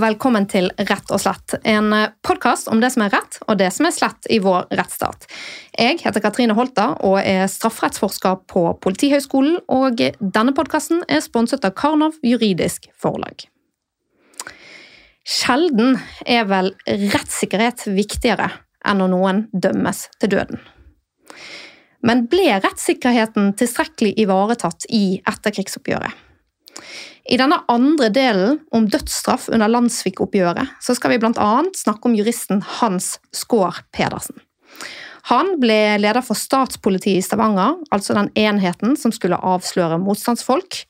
velkommen til Rett og slett, en podkast om det som er rett og det som er slett i vår rettsstat. Jeg heter Katrine Holta og er strafferettsforsker på Politihøgskolen, og denne podkasten er sponset av Karnov juridisk forlag. Sjelden er vel rettssikkerhet viktigere enn når noen dømmes til døden. Men ble rettssikkerheten tilstrekkelig ivaretatt i etterkrigsoppgjøret? I denne andre delen om dødsstraff under landssvikoppgjøret så skal vi bl.a. snakke om juristen Hans Skaar Pedersen. Han ble leder for statspolitiet i Stavanger, altså den enheten som skulle avsløre motstandsfolk.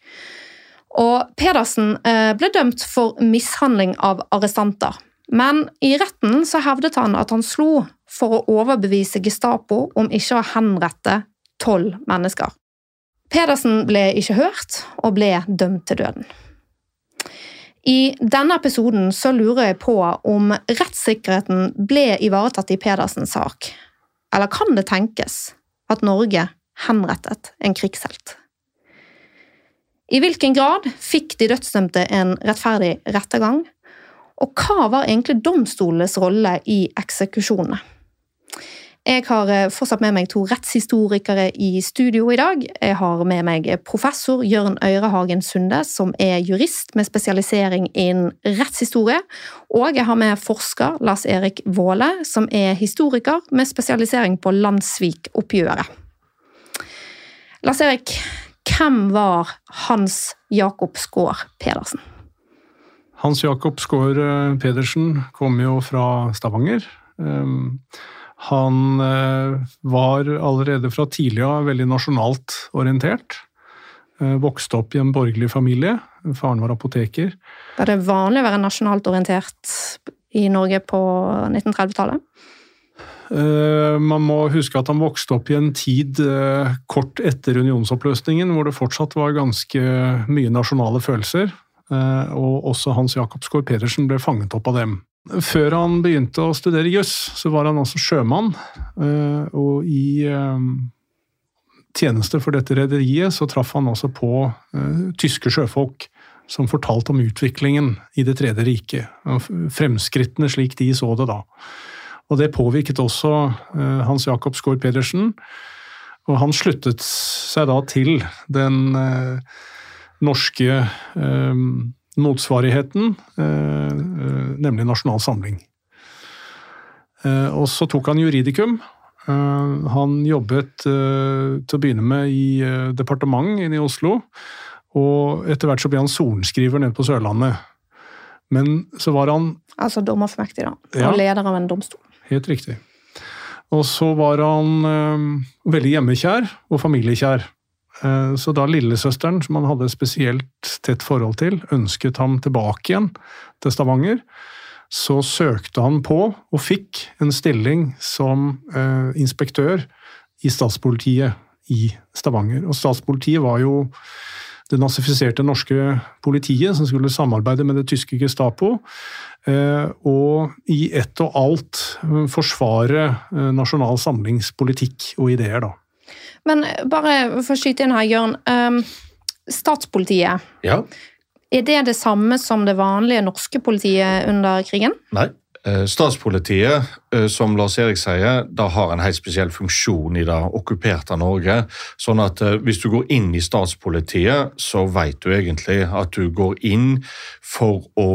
Og Pedersen eh, ble dømt for mishandling av arrestanter. Men i retten så hevdet han at han slo for å overbevise Gestapo om ikke å henrette tolv mennesker. Pedersen ble ikke hørt, og ble dømt til døden. I denne episoden så lurer jeg på om rettssikkerheten ble ivaretatt i Pedersens sak. Eller kan det tenkes at Norge henrettet en krigshelt? I hvilken grad fikk de dødsdømte en rettferdig rettergang? Og hva var egentlig domstolenes rolle i eksekusjonene? Jeg har eh, fortsatt med meg to rettshistorikere i studio i dag. Jeg har med meg professor Jørn Øyrehagen Sunde, som er jurist med spesialisering innen rettshistorie. Og jeg har med forsker Lars Erik Våle, som er historiker med spesialisering på landssvikoppgjøret. Lars Erik, hvem var Hans Jakob Skaar Pedersen? Hans Jakob Skaar eh, Pedersen kom jo fra Stavanger. Han eh, var allerede fra tidlig av veldig nasjonalt orientert. Eh, vokste opp i en borgerlig familie. Faren var apoteker. Var det vanlig å være nasjonalt orientert i Norge på 1930-tallet? Eh, man må huske at han vokste opp i en tid kort etter unionsoppløsningen, hvor det fortsatt var ganske mye nasjonale følelser. Og også Hans Jakob Skaar Pedersen ble fanget opp av dem. Før han begynte å studere juss, så var han altså sjømann. Eh, og i eh, tjeneste for dette rederiet så traff han også på eh, tyske sjøfolk som fortalte om utviklingen i Det tredje riket. Fremskrittene slik de så det da. Og det påvirket også Hans Jacob Skaar Pedersen. Og han sluttet seg da til den norske motsvarigheten, eh, eh, nemlig Nasjonal Samling. Eh, og så tok han juridikum. Han jobbet til å begynne med i departement inne i Oslo, og etter hvert så ble han sorenskriver nede på Sørlandet. Men så var han Altså dommerfullmektig, da. Og ja, leder av en domstol. Helt riktig. Og så var han veldig hjemmekjær og familiekjær. Eh, så da lillesøsteren, som han hadde et spesielt tett forhold til, ønsket ham tilbake igjen til Stavanger, så søkte han på, og fikk, en stilling som eh, inspektør i statspolitiet i Stavanger. Og statspolitiet var jo det nazifiserte norske politiet som skulle samarbeide med det tyske Gestapo. Eh, og i ett og alt forsvare nasjonal samlingspolitikk og ideer, da. Men bare for å skyte inn her, Jørn. Um, statspolitiet. Ja. Er det det samme som det vanlige norske politiet under krigen? Nei. Eh, statspolitiet, eh, som Lars Erik sier, da har en helt spesiell funksjon i det okkuperte Norge. Sånn at eh, hvis du går inn i statspolitiet, så vet du egentlig at du går inn for å,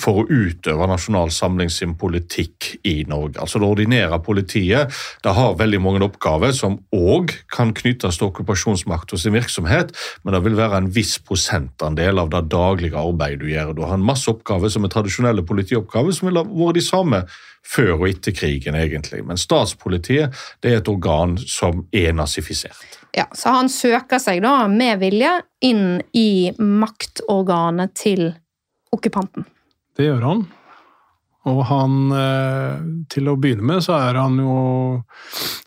for å utøve Nasjonal Samling sin politikk i Norge. Altså Det ordinære politiet det har veldig mange oppgaver som òg kan knyttes til okkupasjonsmakt og sin virksomhet, men det vil være en viss prosentandel av det daglige arbeidet du gjør. Du har en masse oppgaver som er tradisjonelle politioppgaver, som vil ha vært de samme før og etter krigen, egentlig. Men statspolitiet det er et organ som er nazifisert. Ja, Så han søker seg da med vilje inn i maktorganet til okkupanten? Det gjør han. Og han eh, Til å begynne med så er han jo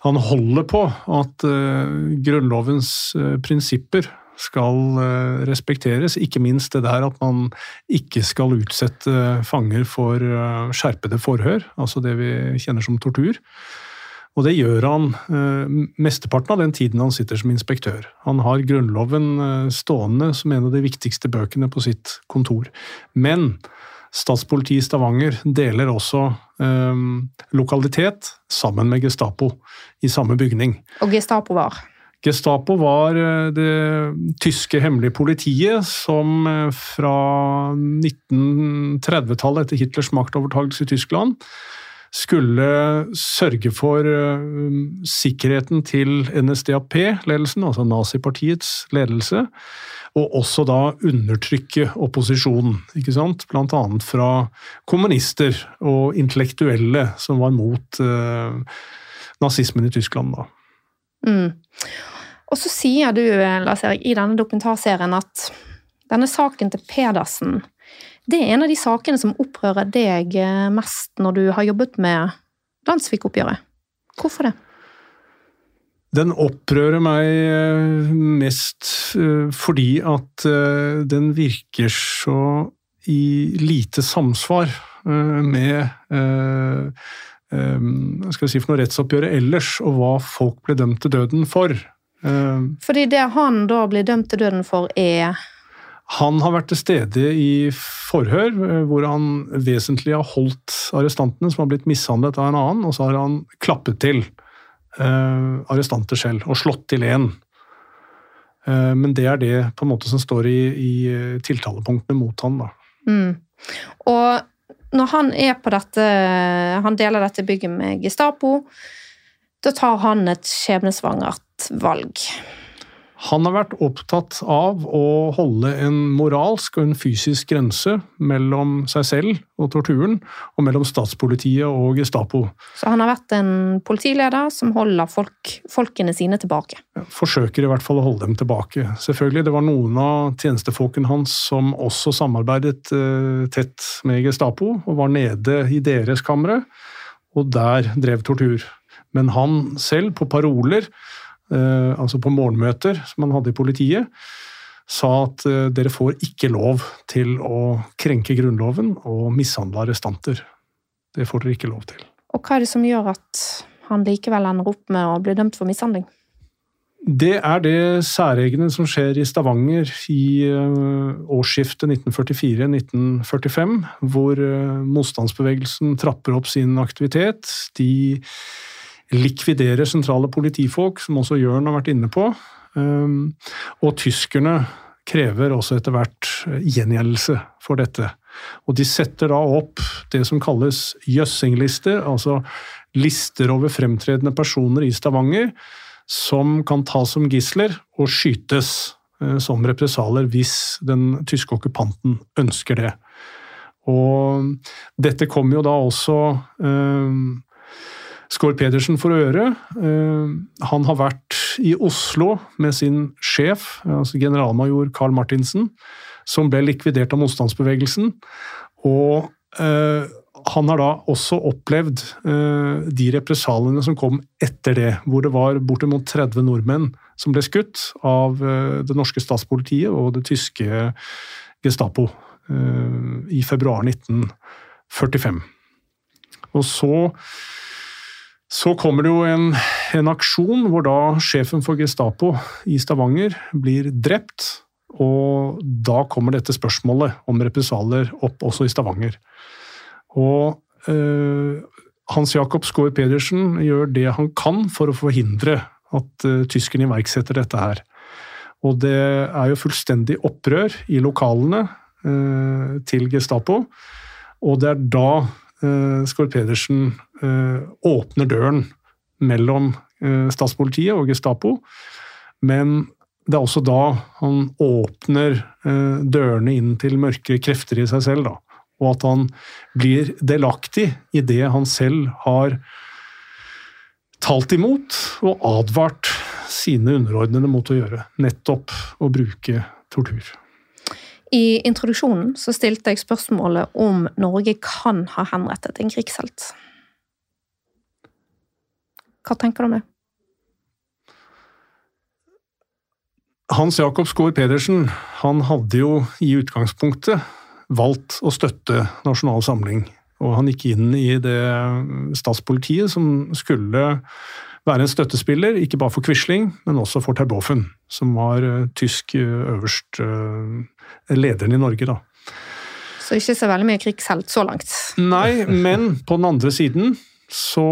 Han holder på at eh, Grunnlovens eh, prinsipper skal eh, respekteres. Ikke minst det der at man ikke skal utsette fanger for eh, skjerpede forhør, altså det vi kjenner som tortur. Og det gjør han eh, mesteparten av den tiden han sitter som inspektør. Han har Grunnloven stående som en av de viktigste bøkene på sitt kontor. Men Statspolitiet i Stavanger deler også eh, lokalitet sammen med Gestapo i samme bygning. Og Gestapo var? Gestapo var eh, det tyske hemmelige politiet som eh, fra 1930-tallet, etter Hitlers maktovertakelse i Tyskland, skulle sørge for uh, sikkerheten til NSDAP-ledelsen, altså nazipartiets ledelse, og også da undertrykke opposisjonen, ikke sant? blant annet fra kommunister og intellektuelle som var mot eh, nazismen i Tyskland. da. Mm. Og så sier du, Lars Erik, i denne dokumentarserien at denne saken til Pedersen det er en av de sakene som opprører deg eh, mest når du har jobbet med landssvikoppgjøret. Hvorfor det? Den opprører meg eh, mest eh, fordi at den virker så i lite samsvar med skal si for noe rettsoppgjøret ellers, og hva folk ble dømt til døden for. Fordi det han da blir dømt til døden for, er han har vært til stede i forhør eh, hvor han vesentlig har holdt arrestantene som har blitt mishandlet av en annen, og så har han klappet til uh, arrestanter selv og slått til én. Uh, men det er det på en måte som står i, i tiltalepunktene mot han. Da. Mm. Og når han er på dette Han deler dette bygget med Gestapo. Da tar han et skjebnesvangert valg. Han har vært opptatt av å holde en moralsk og en fysisk grense mellom seg selv og torturen, og mellom statspolitiet og Gestapo. Så han har vært en politileder som holder folk, folkene sine tilbake? Forsøker i hvert fall å holde dem tilbake. Selvfølgelig, det var noen av tjenestefolkene hans som også samarbeidet uh, tett med Gestapo, og var nede i deres kamre, og der drev tortur. Men han selv, på paroler, Eh, altså på morgenmøter som han hadde i politiet, sa at eh, dere får ikke lov til å krenke Grunnloven og mishandle arrestanter. Det får dere ikke lov til. Og hva er det som gjør at han likevel ender opp med å bli dømt for mishandling? Det er det særegne som skjer i Stavanger i eh, årsskiftet 1944-1945, hvor motstandsbevegelsen trapper opp sin aktivitet. De likviderer sentrale politifolk, som også Jørn har vært inne på. Ehm, og tyskerne krever også etter hvert eh, gjengjeldelse for dette. Og de setter da opp det som kalles jøssinglister, altså lister over fremtredende personer i Stavanger som kan tas som gisler og skytes eh, som represalier hvis den tyske okkupanten ønsker det. Og dette kommer jo da også eh, Skår Pedersen for øre. Eh, han har vært i Oslo med sin sjef, altså generalmajor Carl Martinsen, som ble likvidert av motstandsbevegelsen. Og eh, han har da også opplevd eh, de represaliene som kom etter det, hvor det var bortimot 30 nordmenn som ble skutt av det norske statspolitiet og det tyske Gestapo i februar 1945. Og så så kommer det jo en, en, aksjon hvor da sjefen for Gestapo i Stavanger blir drept. Og da kommer dette spørsmålet om represalier opp også i Stavanger. Og øh, Hans Jakob Skaar Pedersen gjør det han kan for å forhindre at øh, tyskerne iverksetter dette her. Og det er jo fullstendig opprør i lokalene øh, til Gestapo. Og det er da Skaar Pedersen åpner døren mellom uh, statspolitiet og Gestapo. Men det er også da han åpner dørene inn til mørke krefter i seg selv. Da. Og at han blir delaktig i det han selv har talt imot og advart sine underordnede mot å gjøre. Nettopp å bruke tortur. I introduksjonen så stilte jeg spørsmålet om Norge kan ha henrettet en krigshelt. Hva tenker du om det? Hans Jakob Skaar Pedersen han hadde jo i utgangspunktet valgt å støtte Nasjonal Samling. Og han gikk inn i det statspolitiet som skulle være en støttespiller, ikke bare for Quisling, men også for Terboven, som var uh, tysk uh, øverst uh, lederen i Norge. da. Så ikke så veldig mye krigshelt så langt. Nei, men på den andre siden så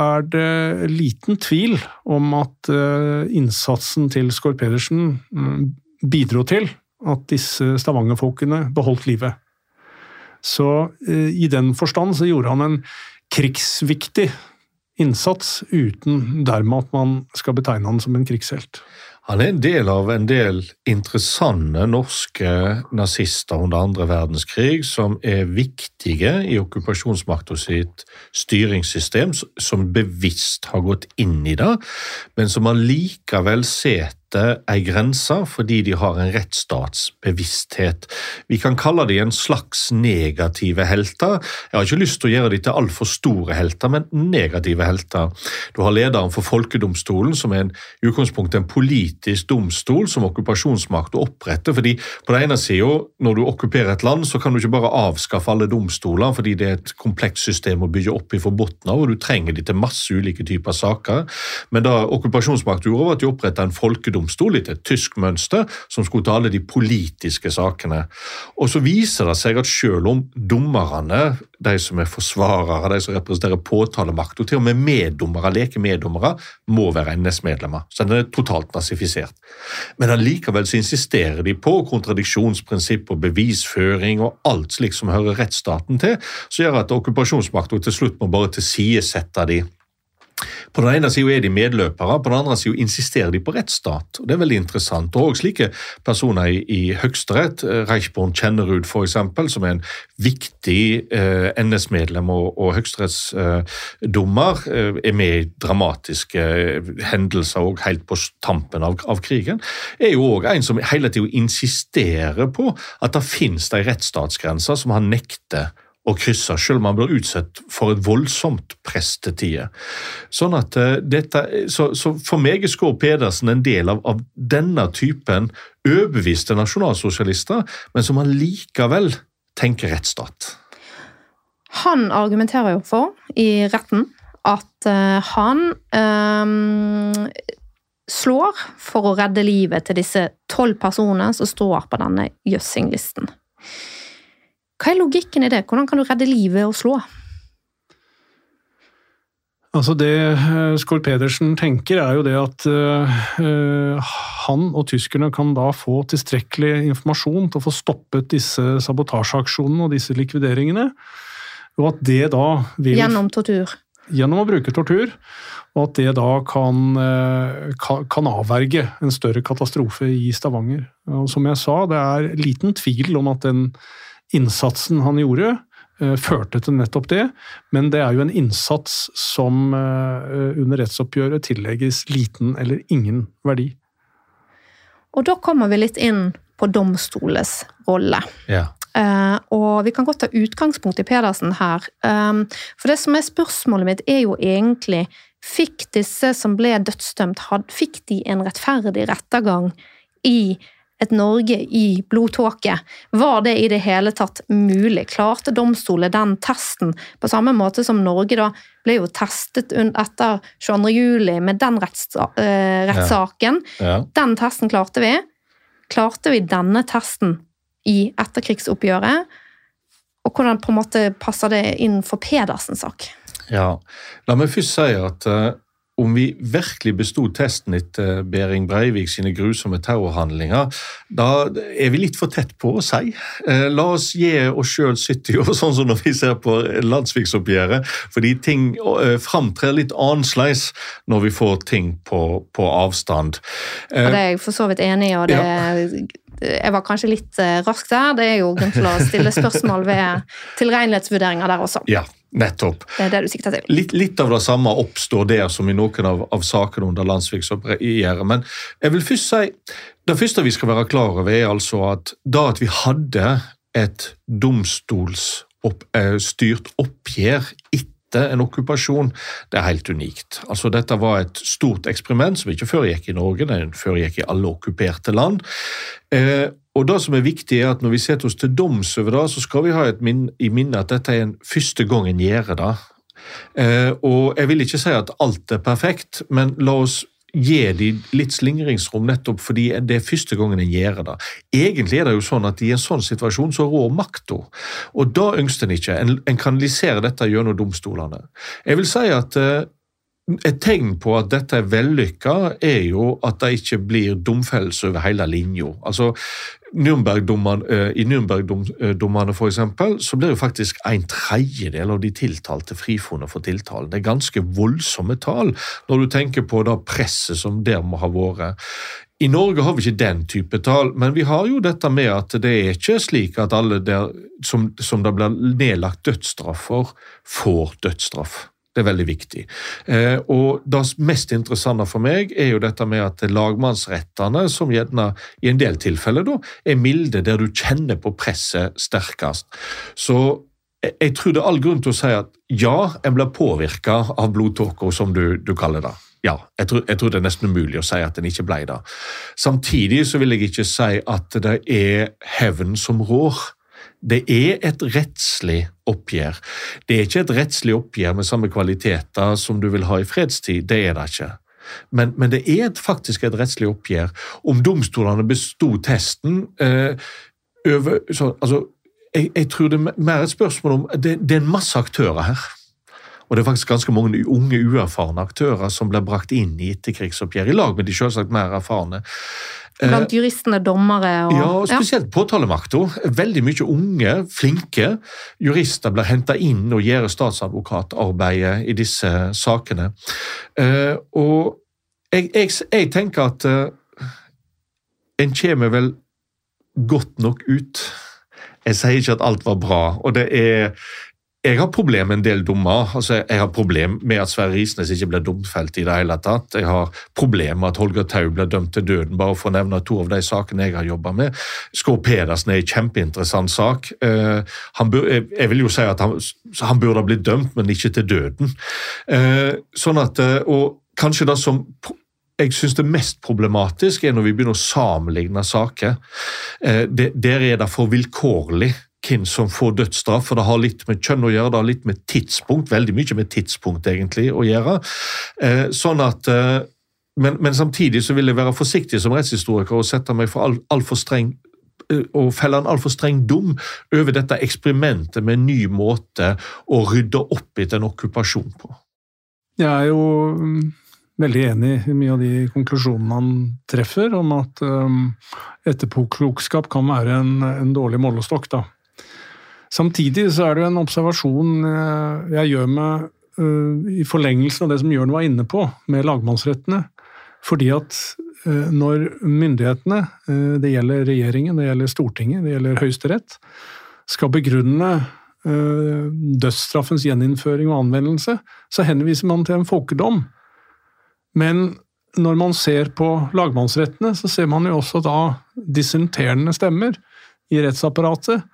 er det liten tvil om at uh, innsatsen til Skår Pedersen um, bidro til at disse Stavanger-folkene beholdt livet. Så uh, i den forstand så gjorde han en krigsviktig innsats, uten dermed at man skal betegne han som en krigshelt. Han er en del av en del interessante norske nazister under andre verdenskrig som er viktige i okkupasjonsmakta sitt styringssystem, som bevisst har gått inn i det, men som allikevel setter setter ei grense fordi de har en rettsstatsbevissthet. Vi kan kalle de en slags negative helter. Jeg har ikke lyst til å gjøre de til altfor store helter, men negative helter. Du har lederen for Folkedomstolen, som er en, i utgangspunktet en politisk domstol som okkupasjonsmakt oppretter. fordi på den ene sida, når du okkuperer et land, så kan du ikke bare avskaffe alle domstoler, fordi det er et komplekst system å bygge opp i fra bunnen av, og du trenger de til masse ulike typer saker. Men da okkupasjonsmakt gjorde, var at de oppretta en folkedom domstol etter et tysk mønster, som skulle ta alle de politiske sakene. Og så viser det seg at selv om dommerne, de som er forsvarere, de som representerer påtalemakt, og til og med meddommere, lekemeddommere, må være NS-medlemmer. Så den er totalt nazifisert. Men allikevel så insisterer de på kontradiksjonsprinsipp og bevisføring og alt slikt som hører rettsstaten til, som gjør at okkupasjonsmakta til slutt må bare tilsidesette de på den ene sida er de medløpere, på den andre sida insisterer de på rettsstat. og Det er veldig interessant. Og også slike personer i, i Høyesterett, eh, Reichborn Kjennerud f.eks., som er en viktig eh, NS-medlem og, og høyesterettsdommer, eh, er med i dramatiske eh, hendelser og helt på tampen av, av krigen, er jo òg en som hele tida insisterer på at det finnes de rettsstatsgrenser som han nekter å krysse, selv om han blir utsatt for et voldsomt press til tider. Sånn at uh, dette, så, så, for meg er Skår Pedersen en del av, av denne typen overbeviste nasjonalsosialister, men som han likevel tenker rettsstat. Han argumenterer jo for, i retten, at uh, han um, slår for å redde livet til disse tolv personene som står på denne Jøssing-listen. Hva er logikken i det? Hvordan kan du redde livet og slå? Altså Det eh, Skål Pedersen tenker, er jo det at uh, han og tyskerne kan da få tilstrekkelig informasjon til å få stoppet disse sabotasjeaksjonene og disse likvideringene. Og at det da vil Gjennom tortur? Gjennom å bruke tortur. Og at det da kan, kan, kan avverge en større katastrofe i Stavanger. Og som jeg sa, det er liten tvil om at den innsatsen han gjorde, eh, førte til nettopp det, men det er jo en innsats som eh, under rettsoppgjøret tillegges liten eller ingen verdi. Og da kommer vi litt inn på domstoles rolle. Ja. Uh, og vi kan godt ta utgangspunkt i Pedersen her. Um, for det som er spørsmålet mitt, er jo egentlig Fikk disse som ble dødsdømt, had, fikk de en rettferdig rettergang i et Norge i blodtåke. Var det i det hele tatt mulig? Klarte domstolen den testen, på samme måte som Norge da ble jo testet etter 22. juli med den eh, rettssaken? Ja. Ja. Den testen klarte vi. Klarte vi denne testen i etterkrigsoppgjøret? Og hvordan på en måte passer det inn for Pedersens sak? Ja, La meg først si at uh, om vi virkelig besto testen etter Behring Breivik sine grusomme terrorhandlinger, da er vi litt for tett på å si. Eh, la oss gi oss sjøl 70 år, sånn som når vi ser på landsviksoppgjøret. Fordi ting eh, framtrer litt annerledes når vi får ting på, på avstand. Og det er jeg for så vidt enig i. og det ja jeg var kanskje litt rask der. Det er jo grunn til å stille spørsmål ved tilregnelighetsvurderinger der også. Ja, Nettopp. Det er det du sikter til. Litt, litt, av det samme oppstår der som i noen av, av sakene under landsviksoppgjøret. Men jeg vil først si, det første vi skal være klar over, er altså at da at vi hadde et domstolsstyrt opp, oppgjør etter en okkupasjon, det er helt unikt. Altså, dette var et stort eksperiment som ikke foregikk i Norge, det foregikk i alle okkuperte land. Eh, og det som er viktig er at Når vi setter oss til doms over det, så skal vi ha min i minne at dette er en første gang en gjør det. Eh, og Jeg vil ikke si at alt er perfekt, men la oss gi de litt slingringsrom nettopp fordi det er første gangen en gjør det. Egentlig er det jo sånn at i en sånn situasjon så rår makta, og da ønsker en ikke. En, en kanaliserer dette gjennom domstolene. Jeg vil si at uh, et tegn på at dette er vellykka, er jo at det ikke blir domfellelse over hele linja. Altså, eh, I Nürnberg-dommene for eksempel, så blir jo faktisk en tredjedel av de tiltalte frifunnet for tiltalen. Det er ganske voldsomme tall når du tenker på det presset som der må ha vært. I Norge har vi ikke den type tall, men vi har jo dette med at det er ikke slik at alle der som, som det blir nedlagt dødsstraff for, får dødsstraff. Det er veldig viktig. Eh, og Det mest interessante for meg er jo dette med at lagmannsrettene, som gjerne i en del tilfeller da, er milde, der du kjenner på presset sterkest. Så jeg tror det er all grunn til å si at ja, en blir påvirka av blodtåka, som du, du, kaller det. Ja, jeg tror, jeg tror, det er nesten umulig å si at en ikke ble det. Samtidig så vil jeg ikke si at det er hevn som rår. Det er et rettslig oppgjør. Det er ikke et rettslig oppgjør med samme kvaliteter som du vil ha i fredstid, det er det ikke. Men, men det er et, faktisk et rettslig oppgjør. Om domstolene besto testen eh, over, så, altså, jeg, jeg, tror det er mer et spørsmål om det, det er en masse aktører her. Og det er faktisk ganske mange unge, uerfarne aktører som blir brakt inn i etterkrigsoppgjør, i lag med de selvsagt mer erfarne. Blant eh, juristene, dommere og Ja, spesielt ja. påtalemakta. Veldig mye unge, flinke jurister blir henta inn og gjør statsadvokatarbeidet i disse sakene. Eh, og jeg, jeg, jeg tenker at eh, en kommer vel godt nok ut. Jeg sier ikke at alt var bra, og det er jeg har problem med en del dommer. Altså, jeg har problem med at Sverre Risnes ikke ble domfelt i det hele tatt. Jeg har problem med at Holger Tau ble dømt til døden, bare for å nevne to av de sakene jeg har jobba med. Skår Pedersen er en kjempeinteressant sak. Uh, bør, jeg vil jo si at han, han, burde ha blitt dømt, men ikke til døden. Uh, sånn at, uh, og kanskje det som jeg syns det mest problematiske er når vi begynner å sammenligne saker. Der er det for vilkårlig hvem som får dødsstraff, for det har litt med kjønn å gjøre, det har litt med tidspunkt, veldig mye med tidspunkt egentlig å gjøre. Eh, sånn at, eh, men, men, samtidig så vil jeg være forsiktig som rettshistoriker og sette meg for altfor alt streng eh, og felle en altfor streng dom over dette eksperimentet med en ny måte å rydde opp etter en okkupasjon på. Jeg er jo mm, veldig enig i mye av de konklusjonene han treffer, om at um, etterpåklokskap kan være en, en dårlig målestokk. da. Samtidig så er det jo en observasjon eh, jeg gjør meg eh, i forlengelsen av det som Jørn var inne på, med lagmannsrettene. Fordi at eh, når myndighetene, det gjelder regjeringen, det gjelder Stortinget, det gjelder Høyesterett, skal begrunne dødsstraffens gjeninnføring og anvendelse, så henviser man til en folkedom. Men når man ser på lagmannsrettene, så ser man jo også da dissenterende stemmer i rettsapparatet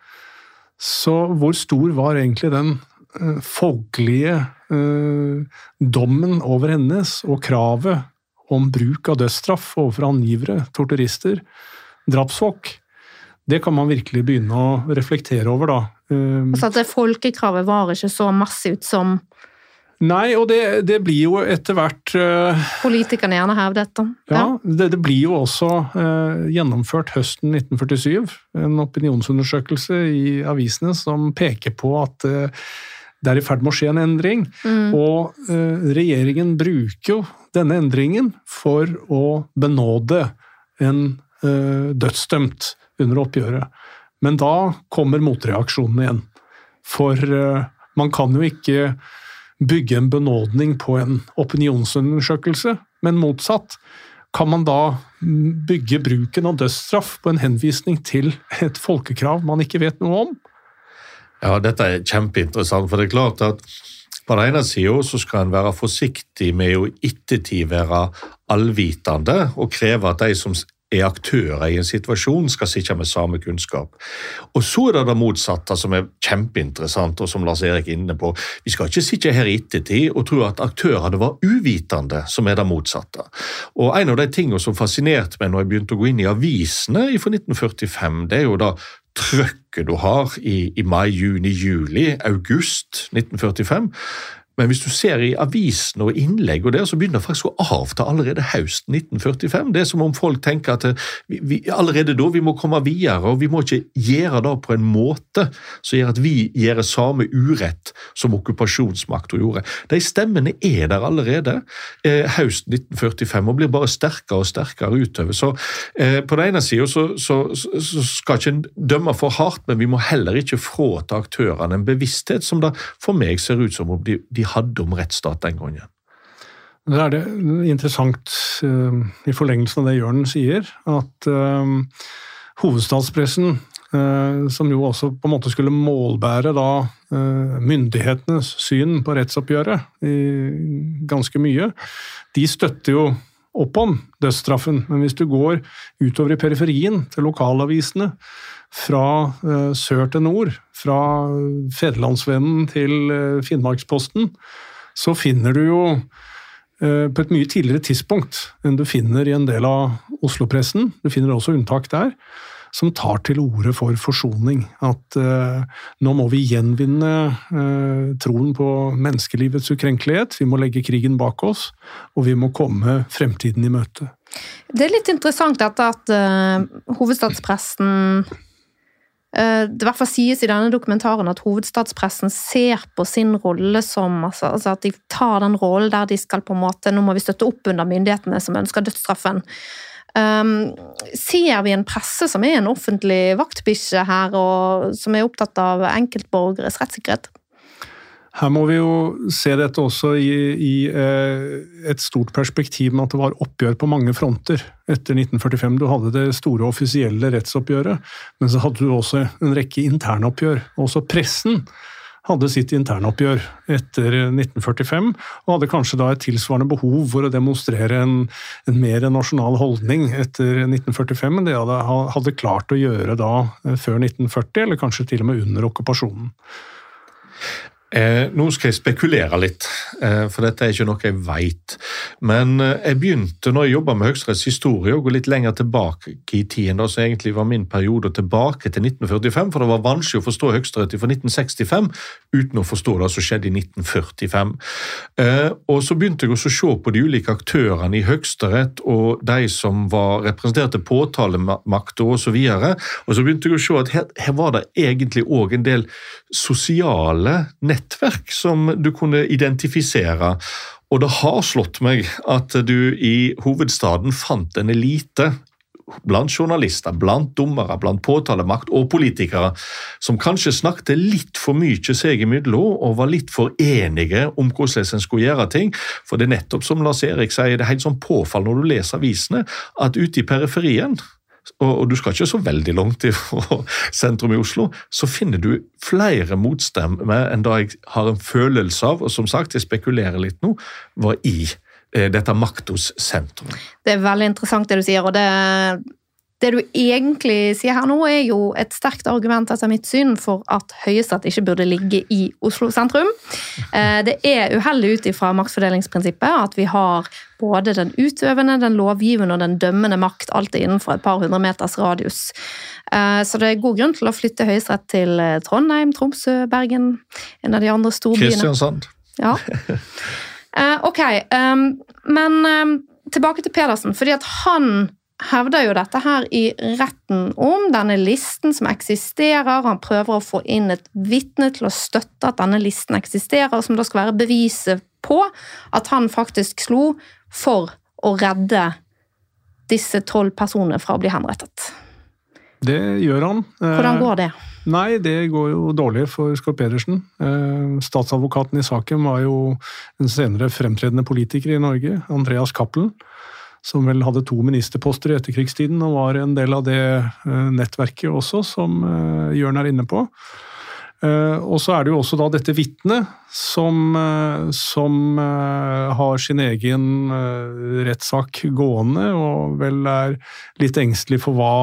så hvor stor var egentlig den uh, folkelige uh, dommen over hennes, og kravet om bruk av dødsstraff overfor angivere, torturister, drapsfolk? Det kan man virkelig begynne å reflektere over, da. Altså at det folkekravet var ikke så massivt som Nei, og det, det, blir jo etter hvert uh, Politikerne gjerne hevder dette. Ja, ja det, det, blir jo også uh, gjennomført høsten 1947 en opinionsundersøkelse i avisene som peker på at uh, det er i ferd med å skje en endring. Mm. Og regjeringen bruker jo denne endringen for å benåde en dødsdømt under oppgjøret. Men da kommer motreaksjonen igjen. For man kan jo ikke bygge en benådning på en opinionsundersøkelse, men motsatt. Kan man da bygge bruken av dødsstraff på en henvisning til et folkekrav man ikke vet noe om? Ja, dette er kjempeinteressant, for det er klart at på den ene sida skal en være forsiktig med å ettertid være allvitende og kreve at de som er aktører i en situasjon, skal sitte med samme kunnskap. Og Så er det det motsatte, som er kjempeinteressant, og som Lars Erik er inne på. Vi skal ikke sitte her i ettertid og tro at aktørene var uvitende, som er det motsatte. Og En av de tingene som fascinerte meg når jeg begynte å gå inn i avisene fra 1945, det er jo da trøkket du har i, i mai, juni, juli, august 1945 Men hvis du ser i avisene og innlegg, og der, så begynner faktisk å avta allerede høsten 1945. Det er som om folk tenker at eh, vi, vi, allerede da vi må komme videre, og vi må ikke gjøre det på en måte som gjør at vi gjør samme urett som okkupasjonsmakta gjorde. De stemmene er der allerede eh, høsten 1945 og blir bare sterkere og sterkere utover. Så eh, På den ene sida så, så, så, skal ikke en dømme for hardt, men vi må heller ikke fråta aktørene en bevissthet som det for meg ser ut som om de, de hadde om rettsstat den gangen. Det er det interessant uh, i forlengelsen av det Jørn sier, at uh, hovedstadspressen, uh, som jo også på en måte skulle målbære da myndighetenes syn på rettsoppgjøret i ganske mye, de støtter jo opp om dødsstraffen. Men hvis du går utover i periferien, til lokalavisene, fra eh, sør til nord, fra Federlandsvennen til eh, Finnmarksposten, så finner du jo eh, på et mye tidligere tidspunkt enn du finner i en del av Oslo-pressen, du finner også unntak der, som tar til orde for forsoning. At uh, nå må vi gjenvinne uh, troen på menneskelivets ukrenkelighet, vi må legge krigen bak oss, og vi må komme fremtiden i møte. Det er litt interessant dette at uh, hovedstadspressen det hvert sies i denne dokumentaren at hovedstadspressen ser på sin rolle som altså, altså At de tar den rollen der de skal på en måte Nå må vi støtte opp under myndighetene som ønsker dødsstraffen. Um, ser vi en presse som er en offentlig vaktbikkje her, og som er opptatt av enkeltborgeres rettssikkerhet? Her må vi jo se dette også i, i eh, et stort perspektiv med at det var oppgjør på mange fronter etter 1945. Du hadde det store offisielle rettsoppgjøret, men så hadde du også en rekke internoppgjør. Også pressen hadde sitt internoppgjør etter 1945, og hadde kanskje da et tilsvarende behov for å demonstrere en, en mer nasjonal holdning etter 1945 enn det hadde, hadde klart å gjøre da eh, før 1940, eller kanskje til og med under okkupasjonen. Eh, nå skal jeg spekulere litt, eh, for dette er ikke noe jeg veit. Men eh, jeg begynte når jeg jobba med Høyesteretts historie, å gå litt lenger tilbake i tiden, da, så egentlig var min periode tilbake til 1945, for det var vanskelig å forstå Høyesterett fra 1965 uten å forstå det som skjedde i 1945. Eh, og Så begynte jeg også å se på de ulike aktørene i Høyesterett og de som var representerte påtalemakta osv. Og, og så begynte jeg å se at her, her var det egentlig òg en del sosiale nettverk som du kunne identifisere. Og det har slått meg at du i hovedstaden fant en elite blant journalister, blant dommere, blant påtalemakt og politikere, som kanskje snakket litt for mye seg imellom og var litt for enige om hvordan en skulle gjøre ting. For det er nettopp som Lars Erik sier, det er helt sånn påfall når du leser avisene, at ute i periferien og, du skal ikke så veldig langt fra sentrum i Oslo, så finner du flere motstemmer enn da jeg har en følelse av, og som sagt, jeg spekulerer litt nå, var i eh, dette maktos sentrum. Det er veldig interessant det du sier, og det, det du egentlig sier her nå, er jo et sterkt argument etter mitt syn for at Høyesterett ikke burde ligge i Oslo sentrum. Eh, det er uheldig ut ifra maktfordelingsprinsippet at vi har både den utøvende, den lovgivende og den dømmende makt alltid innenfor et par hundre meters radius. Eh, så det er god grunn til å flytte Høyesterett til eh, Trondheim, Tromsø, Bergen, en av de andre storbyene. Kristiansand. Ja. Ok, men tilbake til Pedersen. fordi at han hevder jo dette her i retten om denne listen som eksisterer. Han prøver å få inn et vitne til å støtte at denne listen eksisterer, som da skal være beviset på at han faktisk slo for å redde disse tolv personene fra å bli henrettet. Det gjør han. Hvordan går det? Eh, nei, det går jo dårlig for Skår Pedersen. Eh, statsadvokaten i saken var jo en senere fremtredende politiker i Norge, Andreas Cappelen som vel hadde to ministerposter i etterkrigstiden og var en del av det eh, nettverket også, som eh, Jørn er inne på. Eh, og så er det jo også da dette vitnet som, som har sin egen rettssak gående, og vel er litt engstelig for hva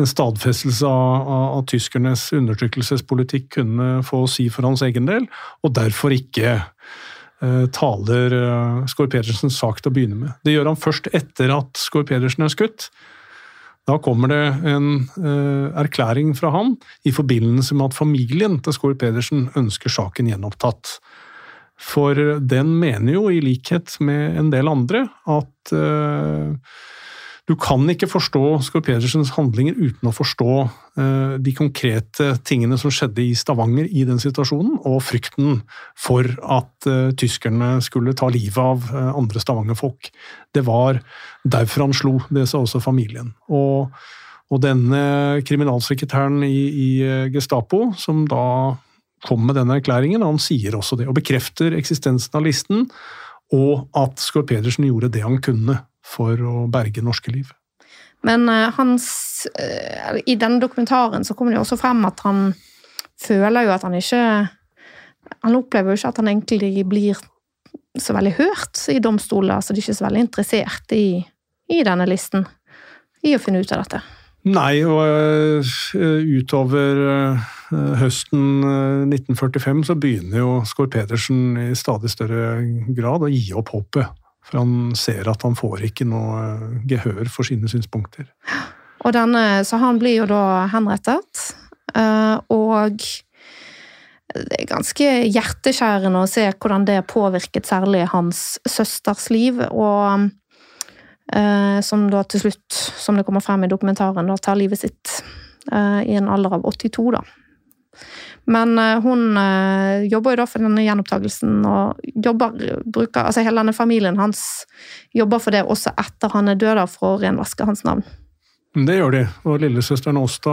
en stadfestelse av, av, av tyskernes undertrykkelsespolitikk kunne få å si for hans egen del, og derfor ikke taler uh, Skår Pedersens sak til å begynne med. Det gjør han først etter at Skår Pedersen er skutt. Da kommer det en uh, erklæring fra han i forbindelse med at familien til Skår Pedersen ønsker saken gjenopptatt. For den mener jo, i likhet med en del andre, at du kan ikke forstå Skår Pedersens handlinger uten å forstå uh, de konkrete tingene som skjedde i Stavanger i den situasjonen, og frykten for at uh, tyskerne skulle ta livet av andre Stavanger-folk. Det var derfor han slo, det sa også familien. Og, og denne kriminalsekretæren i, i Gestapo, som da kom med denne erklæringen. Han sier også det, og bekrefter eksistensen av listen, og at Skår Pedersen gjorde det han kunne for å berge norske liv. Men uh, hans, uh, i denne dokumentaren så kommer det jo også frem at han føler jo at han ikke Han opplever jo ikke at han egentlig blir så veldig hørt i domstoler, så de er ikke så veldig interessert i, i denne listen. I å finne ut av dette. Nei, og uh, utover høsten 1945 så begynner jo Skår Pedersen i stadig større grad å gi opp håpet. For han ser at han får ikke noe gehør for sine synspunkter. Og denne, så han blir jo da henrettet, uh, og det er ganske hjerteskjærende å se hvordan det påvirket særlig hans søsters liv. og Eh, som da til slutt, som det kommer frem i dokumentaren, da tar livet sitt eh, i en alder av 82, da. Men eh, hun jobber jo da for denne gjenopptakelsen, og jobber, bruker, altså hele denne familien hans jobber for det også etter han er død, for å renvaske hans navn. Det gjør de, og lillesøsteren Åsta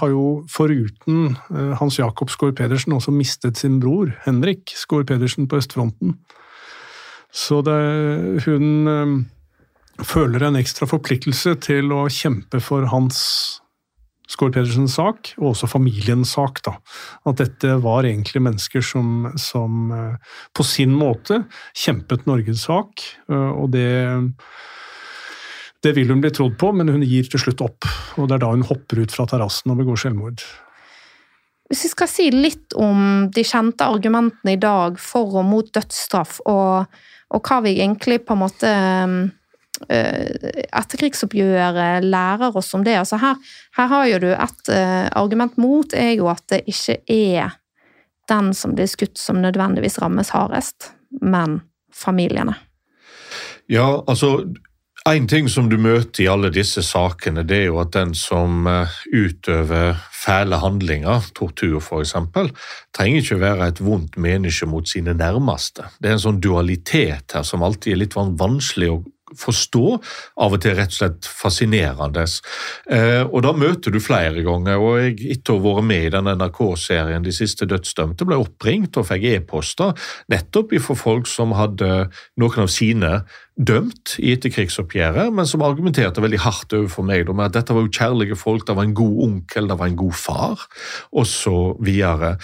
har jo foruten Hans Jakob Skaar Pedersen også mistet sin bror Henrik Skaar Pedersen på østfronten. Så det, hun føler en ekstra forpliktelse til å kjempe for hans Skår Pedersens sak, og også familiens sak. da. At dette var egentlig mennesker som, som eh, på sin måte kjempet Norges sak. Eh, og det, det vil hun bli trodd på, men hun gir til slutt opp. Og det er da hun hopper ut fra terrassen og begår selvmord. Hvis vi skal si litt om de kjente argumentene i dag for og mot dødsstraff, og, og hva vi egentlig på en måte Eh, etterkrigsoppgjøret lærer oss om det. Altså her, her har jo du et uh, argument mot, er jo at det ikke er den som blir skutt som nødvendigvis rammes hardest, men familiene. Ja, altså en ting som du møter i alle disse sakene, det er jo at den som eh, utøver fæle handlinger, tortur f.eks., trenger ikke være et vondt menneske mot sine nærmeste. Det er en sånn dualitet her som alltid er litt vanskelig å forstå. Av og til rett og slett fascinerende. Eh, og Da møter du flere ganger. og jeg, Etter å ha vært med i den NRK-serien De siste dødsdømte, ble oppringt og fikk e-poster nettopp fra folk som hadde noen av sine dømt i etterkrigsoppgjøret, men som argumenterte veldig hardt overfor meg med at dette var jo kjærlige folk, det var en god onkel, det var en god far, osv. videre.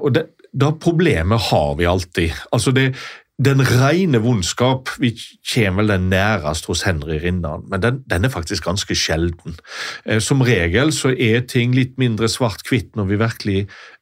og det, da problemet har vi alltid. Altså det, den rene vondskap vi kommer vel den nærest hos Henry Rinnan, men den, den, er faktisk ganske sjelden. Eh, som regel så er ting litt mindre svart-hvitt når vi virkelig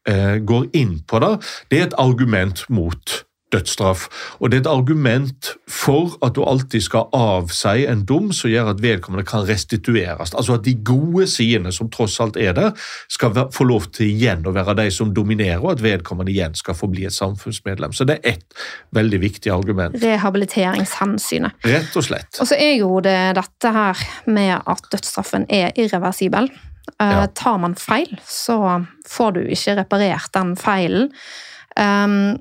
eh, går inn på det. Det er et argument mot dødsstraff. Og det er et argument for at du alltid skal avsi en dom som gjør at vedkommende kan restitueres. Altså at de gode sidene som tross alt er der, skal få lov til igjen å være de som dominerer, og at vedkommende igjen skal få bli et samfunnsmedlem. Så det er ett veldig viktig argument. Rehabiliteringshensynet. Rett og slett. Og så er jo det dette her med at dødsstraffen er irreversibel. Eh, ja. Tar man feil, så får du ikke reparert den feilen. Um,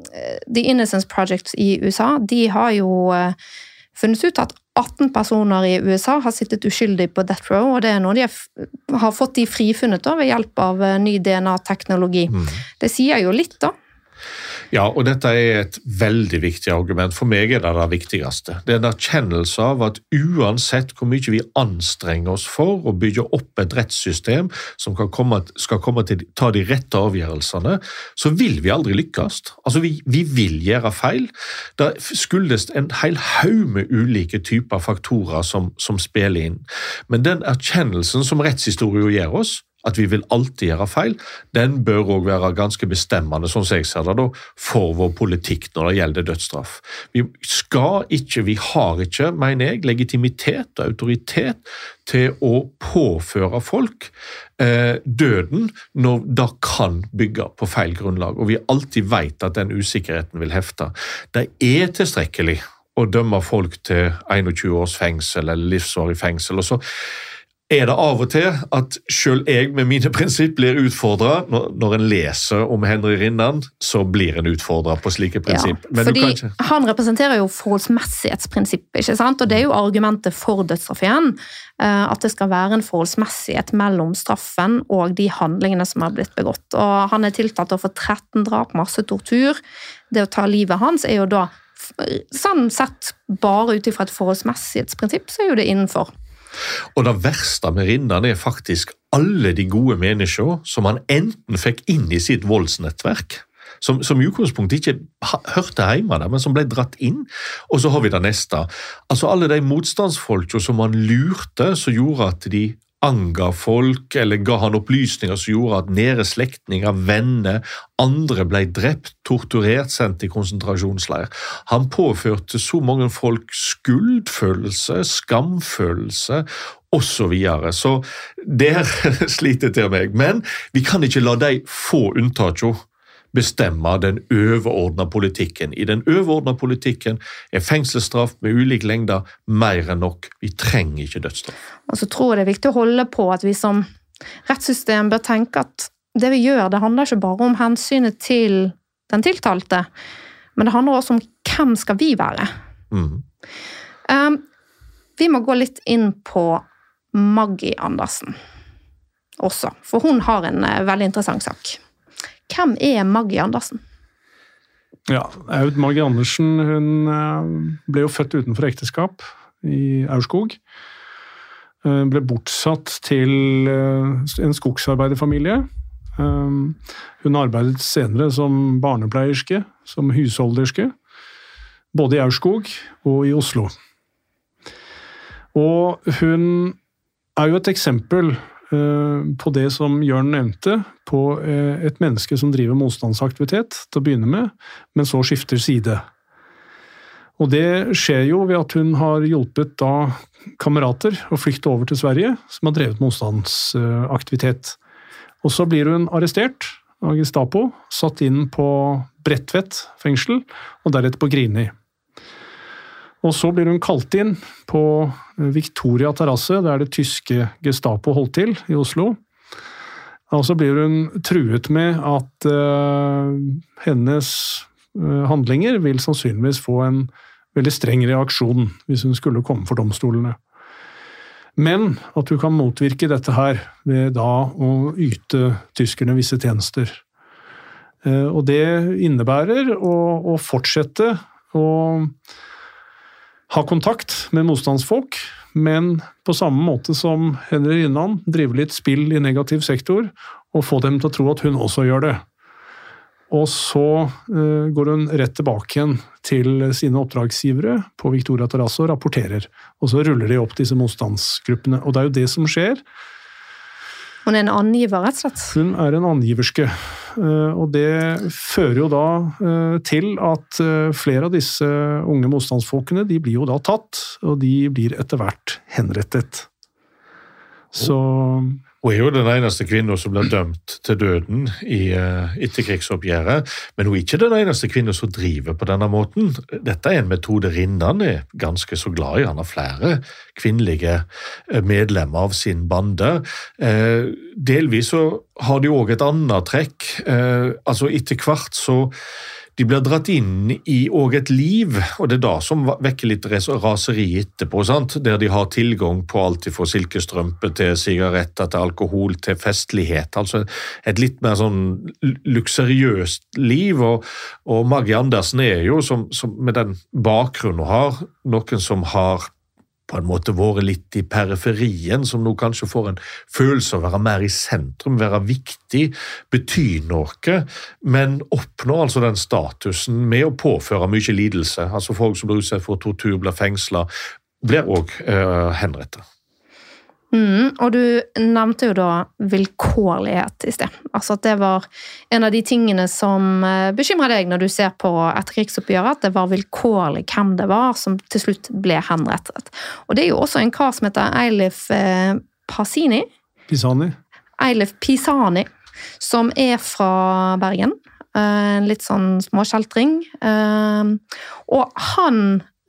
The Innocence Project i USA de har jo uh, funnet ut at 18 personer i USA har sittet uskyldig på death row, og det er noe de har fått de frifunnet da, ved hjelp av uh, ny DNA-teknologi. Mm. Det sier jo litt, da. Ja, og dette er et veldig viktig argument. For meg er det det viktigste. Det er en erkjennelse av at uansett hvor mye vi anstrenger oss for å bygge opp et rettssystem som komme, skal komme til ta de rette avgjørelsene, så vil vi aldri lykkes. Altså, vi, vi vil gjøre feil. Det skyldes en hel haug med ulike typer faktorer som, som spiller inn. Men den erkjennelsen som rettshistorie gir oss, at vi vil alltid gjøre feil, den bør òg være ganske bestemmende sånn som jeg ser det da, for vår politikk når det gjelder dødsstraff. Vi skal ikke, vi har ikke, mener jeg, legitimitet og autoritet til å påføre folk eh, døden når det kan bygge på feil grunnlag, og vi alltid vet at den usikkerheten vil hefte. Det er tilstrekkelig å dømme folk til 21 års fengsel eller livsvarig fengsel. og så er det av og til at selv jeg med mine prinsipp blir utfordra. Når, når, en leser om Henry Rinnan, så blir en utfordra på slike prinsipp. Ja, fordi ikke... Han representerer jo forholdsmessighetsprinsippet, ikke sant? og det er jo argumentet for dødsstraff igjen. Eh, at det skal være en forholdsmessighet mellom straffen og de handlingene som har blitt begått. Og Han er tiltatt for 13 drap, masse tortur. Det å ta livet hans er jo da sånn sett bare ut ifra et forholdsmessighetsprinsipp, så er jo det innenfor. Og det verste med Rinnan er faktisk alle de gode menneskene som han enten fikk inn i sitt voldsnettverk, som, som i utgangspunktet ikke hørte hjemme der, men som ble dratt inn. Og så har vi det neste. Altså Alle de motstandsfolka som han lurte, som gjorde at de anga folk, eller ga han opplysninger som gjorde at nære slektninger, venner, andre ble drept, torturert, sendt i konsentrasjonsleir. Han påførte så mange folk skuldfølelse, skamfølelse osv. Så, videre. så der sliter til meg. Men vi kan ikke la de få unntakene bestemme den overordna politikken. I den overordna politikken er fengselsstraff med ulik lengde mer enn nok. Vi trenger ikke dødsstraff. Og så tror jeg det er viktig å holde på at vi som rettssystem bør tenke at det vi gjør, det handler ikke bare om hensynet til den tiltalte, men det handler også om hvem skal vi være. Mm. Um, vi må gå litt inn på Maggie Andersen også, for hun har en uh, veldig interessant sak. Hvem er Maggie Andersen? Ja, Aud Maggie Andersen hun eh, ble jo født utenfor ekteskap i Aurskog. Hun eh, ble bortsatt til eh, en skogsarbeiderfamilie. Hun arbeidet senere som barnepleierske, som husholderske, både i Aurskog og i Oslo. Og hun er jo et eksempel på det som Jørn nevnte, på eh, et menneske som driver motstandsaktivitet til å begynne med, men så skifter side. Og det skjer jo ved at hun har hjulpet da kamerater å flykte over til Sverige, som har drevet motstandsaktivitet. Og så blir hun arrestert av Gestapo, satt inn på Bredtvet fengsel, og deretter på Grini. Og så blir hun kalt inn på Victoria terrasse, der det tyske Gestapo holdt til i Oslo. Og så blir hun truet med at uh, hennes uh, handlinger vil sannsynligvis få en veldig streng reaksjon hvis hun skulle komme for domstolene. Men at hun kan motvirke dette her ved da å yte tyskerne visse tjenester. Uh, og det innebærer å, å fortsette å ha kontakt med motstandsfolk, men på samme måte som Henry Rinnan drive litt spill i negativ sektor, og få dem til å tro at hun også gjør det. Og så uh, går hun rett tilbake igjen til sine oppdragsgivere på Victoria Terrasso og rapporterer. Og så ruller de opp disse motstandsgruppene. Og det er jo det som skjer hun er en angiver, rett og slett? Hun er en angiverske. Eh, og det fører jo da eh, til at eh, flere av disse unge motstandsfolkene de blir jo da tatt, og de blir etter hvert henrettet. Så hun er jo den eneste kvinnen som blir dømt til døden i uh, etterkrigsoppgjøret, men hun er ikke den eneste kvinnen som driver på denne måten. Dette er en metode Rinnan er ganske så glad i. Han har flere kvinnelige eh, medlemmer av sin bande. Uh, delvis så har de òg et annet trekk. Altså Etter hvert så de blir dratt inn i òg et liv, og det er da som vekker litt raseri etterpå. sant? Der de har tilgang på alt fra silkestrømper til sigaretter til alkohol til festlighet. Altså et litt mer sånn luksuriøst liv. Og, og Maggie Andersen er jo, som, som med den bakgrunnen hun har, noen som har på en måte vært litt i periferien, som nå kanskje får en følelse av å være mer i sentrum, være viktig, bety noe, men oppnår altså den statusen med å påføre mye lidelse. Altså Folk som blir utsatt for tortur, blir fengsla, blir òg uh, henrettet. Mm, og du nevnte jo da vilkårlighet i sted. Altså at det var en av de tingene som eh, bekymrer deg når du ser på etterkrigsoppgjøret, at det var vilkårlig hvem det var som til slutt ble henrettet. Og det er jo også en kar som heter Eilif eh, Pasini. Pisani. Eilif Pisani, som er fra Bergen. Eh, En litt sånn småkjeltring. Eh, Og han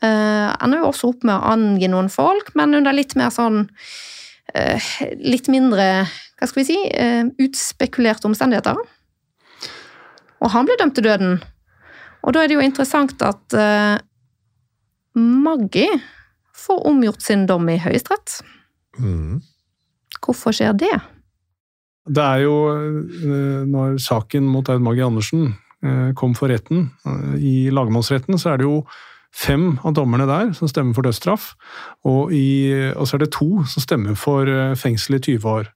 eh, ender jo også opp med å angi noen folk, men under litt mer sånn eh, Litt mindre, hva skal vi si, eh, utspekulerte omstendigheter. Og han ble dømt til døden. Og da er det jo interessant at Maggi Maggie får omgjort sin dom i Høyesterett. Mm. Hvorfor skjer det? Det er jo eh, når saken mot Aud Maggie Andersen eh, kom for retten, eh, i lagmannsretten, så er det jo fem av dommerne der som stemmer for dødsstraff, og, i, og så er det to som stemmer for eh, fengsel i 20 år.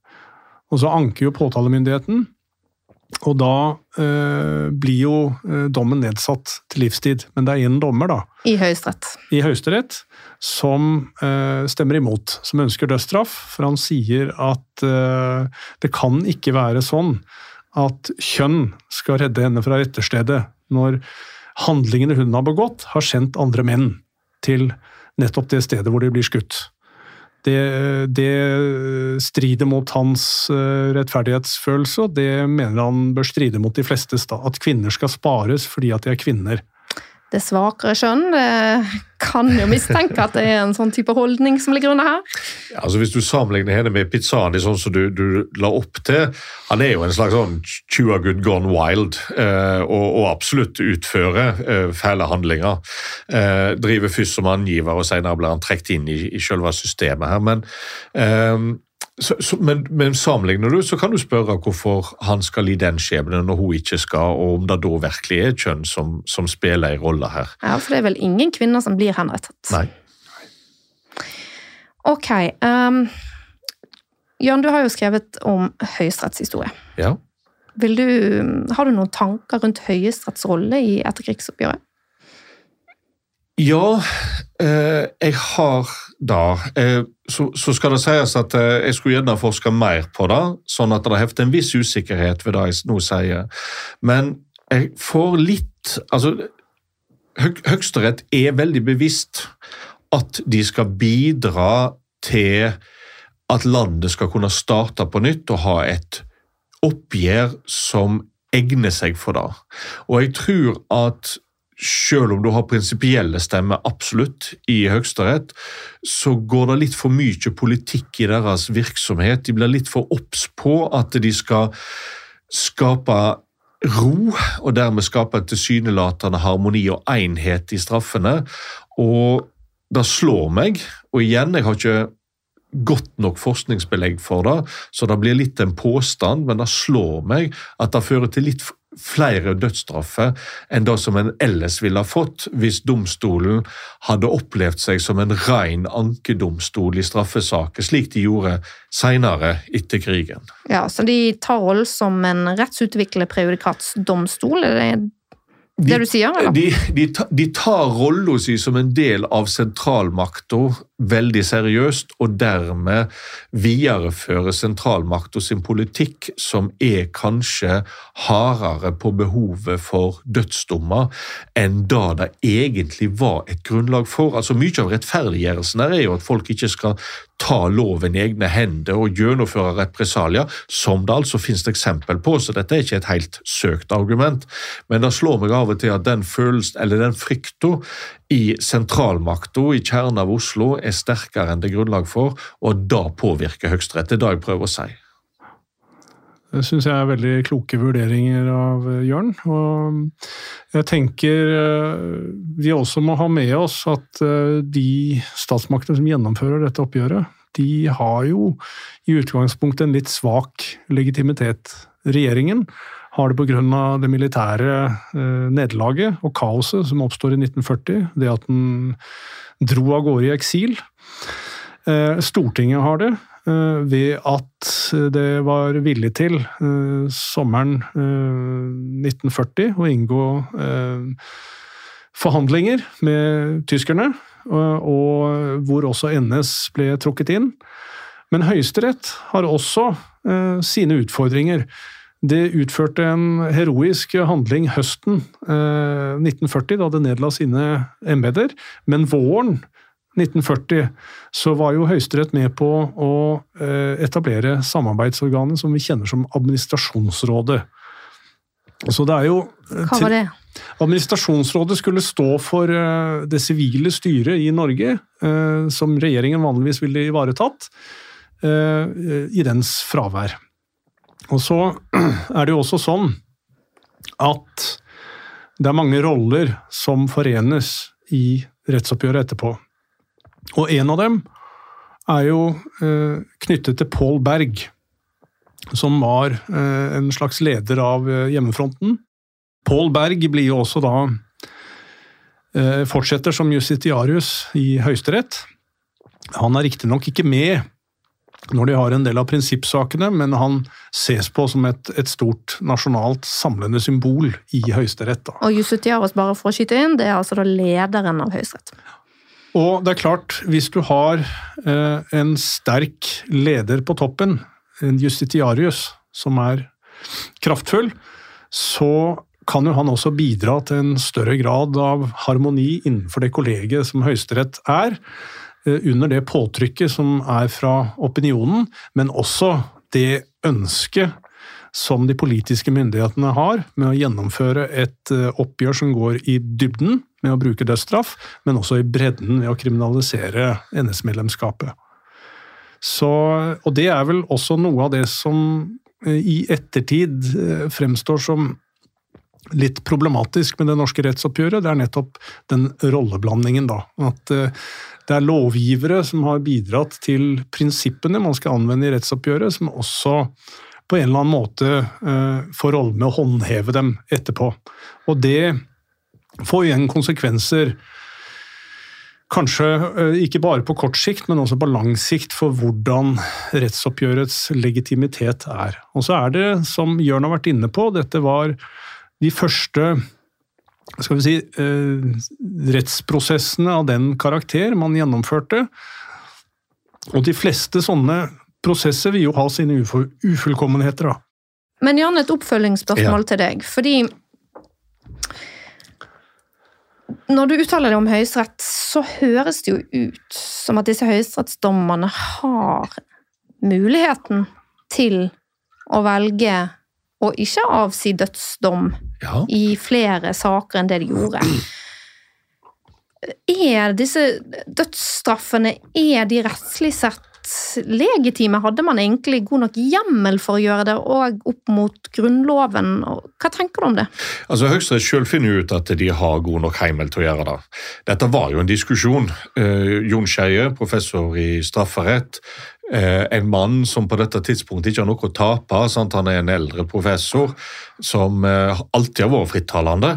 Og så anker jo påtalemyndigheten, og da eh, blir jo eh, dommen nedsatt til livstid. Men det er én dommer, da, I Høyesterett. i Høyesterett som eh, stemmer imot, som ønsker dødsstraff. For han sier at eh, det kan ikke være sånn at kjønn skal redde henne fra retterstedet når handlingene hun har begått, har sendt andre menn til nettopp det stedet hvor de blir skutt. Det, det strider mot hans eh, rettferdighetsfølelse, og det mener han bør stride mot de fleste. At kvinner skal spares fordi at de er kvinner. Det svakere kjønn. det kan jo mistenke at det er en sånn type holdning som ligger under her. Altså Hvis du sammenligner henne med Pizzani, sånn som du, du la opp til Han er jo en slags sånn tjua good gone wild, eh, og, og absolutt utfører eh, fæle handlinger. Eh, driver først som angiver, og senere blir han trukket inn i, i selve systemet her. Men, eh, så, så, men, men sammenligner du, så kan du spørre hvorfor han skal lide den skjebnen når hun ikke skal, og om det da virkelig er kjønn som, som spiller en rolle her. Ja, For det er vel ingen kvinner som blir henrettet. Nei. Ok. Um, Jørn, du har jo skrevet om høyesterettshistorie. Ja. Du, har du noen tanker rundt Høyesteretts rolle i etterkrigsoppgjøret? Ja, eh, jeg har da. Eh, så, skal det sies at eh, jeg skulle gjerne forska mer på det, sånn at det hefter en viss usikkerhet ved det jeg nå sier. Men jeg får litt Altså, Høyesterett er veldig bevisst at de skal bidra til at landet skal kunne starte på nytt og ha et oppgjør som egner seg for det. Og jeg tror at selv om du har prinsipielle stemmer absolutt i Høyesterett, så går det litt for mye politikk i deres virksomhet. De blir litt for obs på at de skal skape ro, og dermed skape en tilsynelatende harmoni og enhet i straffene. Og det slår meg, og igjen, jeg har ikke godt nok forskningsbelegg for det, så det blir litt en påstand, men det slår meg at det fører til litt flere dødsstraffer enn det som en ellers ville ha fått hvis domstolen hadde opplevd seg som en ren ankedomstol i straffesaker, slik de gjorde senere etter krigen. Ja, Så de tar rollen som en rettsutviklet prejudikatsdomstol? Er det det du sier, eller? De, de, de tar rolla si som en del av sentralmakta veldig seriøst, og dermed viderefører sentralmakta sin politikk, som er kanskje hardere på behovet for dødsdommer enn da det egentlig var et grunnlag for. Altså Mye av rettferdiggjørelsen her er jo at folk ikke skal ta loven i egne hender og gjennomføre represalier, som det altså finnes eksempel på, så dette er ikke et helt søkt argument. Men det slår meg av og til at den følelsen, eller den frykta i sentralmakta i kjernen av Oslo er sterkere enn det er grunnlag for, og da påvirker Høyesterett. Det er det jeg prøver å si. Det syns jeg er veldig kloke vurderinger av eh, Jørn. Og jeg tenker eh, vi også må ha med oss at eh, de statsmaktene som gjennomfører dette oppgjøret, de har jo i utgangspunktet en litt svak legitimitet. Regjeringen har det pga. det militære eh, nederlaget og kaoset som oppstår i 1940, det at den dro av gårde i eksil. Eh, Stortinget har det eh, ved at det var villig til eh, sommeren eh, 1940 å inngå eh, forhandlinger med tyskerne, og, hvor også NS ble trukket inn. Men Høyesterett har også eh, sine utfordringer. Det utførte en heroisk handling høsten eh, 1940, da det nedla sine embeter, men våren 1940 så var jo Høyesterett med på å eh, etablere samarbeidsorganet som vi kjenner som Administrasjonsrådet. Så det er jo eh, Hva var det? Administrasjonsrådet skulle stå for eh, det sivile styret i Norge, som regjeringen vanligvis ville ivaretatt, i dens fravær. Og så er det jo også sånn at det er mange roller som forenes i rettsoppgjøret etterpå. Og en av dem er jo knyttet til Pål Berg som var eh, en slags leder av eh, hjemmefronten. Pål Berg blir jo også da eh, fortsetter som justitiarius i Høyesterett. Han er riktignok ikke med når de har en del av prinsippsakene, men han ses på som et, et stort nasjonalt samlende symbol i Høyesterett. Og justitiarius, bare for å skyte inn, det er altså da lederen av Høyesterett. Og det er klart, hvis du har eh, en sterk leder på toppen, en justitiarius som er kraftfull, så kan jo han også bidra til en større grad av harmoni innenfor det kollegiet som Høyesterett er, under det påtrykket som er fra opinionen, men også det ønsket som de politiske myndighetene har med å gjennomføre et eh, oppgjør som går i dybden med å bruke dødsstraff, men også i bredden ved å kriminalisere NS-medlemskapet. Og det er vel også noe av det som eh, i ettertid eh, fremstår som litt problematisk med det norske rettsoppgjøret, det er nettopp den rolleblandingen, da. At eh, det er lovgivere som har bidratt til prinsippene man skal anvende i rettsoppgjøret, som også på en eller annen måte får rollen med å håndheve dem etterpå. Og det får igjen konsekvenser Kanskje eh, ikke bare på kort sikt, men også på lang sikt for hvordan rettsoppgjørets legitimitet er. Og så er det, som Jørn har vært inne på, dette var de første skal vi si, eh, rettsprosessene av den karakter man gjennomførte. Og de fleste sånne prosesser vil jo ha sine ufullkommenheter. da. Men Jan, et oppfølgingsspørsmål ja. til deg. Fordi når du uttaler deg om Høyesterett, så høres det jo ut som at disse høyesterettsdommerne har muligheten til å velge å ikke avsi dødsdom ja. i flere saker enn det de gjorde. Er disse dødsstraffene er de rettslig sett legitime? Hadde man egentlig god nok hjemmel for å gjøre det, og opp mot Grunnloven? Hva tenker du om det? Altså Høyesterett selv finner ut at de har god nok hjemmel til å gjøre det. Dette var jo en diskusjon. Eh, Jon Skeie, professor i strafferett, en mann som på dette tidspunktet ikke har noe å tape. Sant? Han er en eldre professor som uh, alltid har vært frittalende,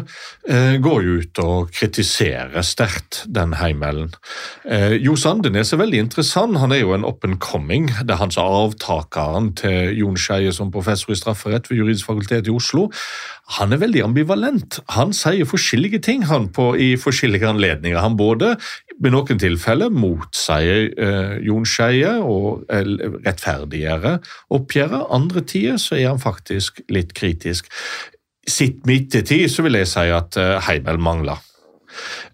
går jo ut og kritiserer sterkt den heimelen. Jo Sandenes er veldig interessant. Han er jo en up and coming. Det er han som er avtakeren til Jon Skeie som professor i strafferett ved Juridisk fakultet i Oslo. Han er veldig ambivalent. Han sier forskjellige ting han på, i forskjellige anledninger. Han både i noen tilfeller motsier eh, Jon Skeie og rettferdiggjøre oppgjøret. Andre tider så er han faktisk litt kritisk. Sitt midt i tid så vil jeg si at eh, Heimel mangler.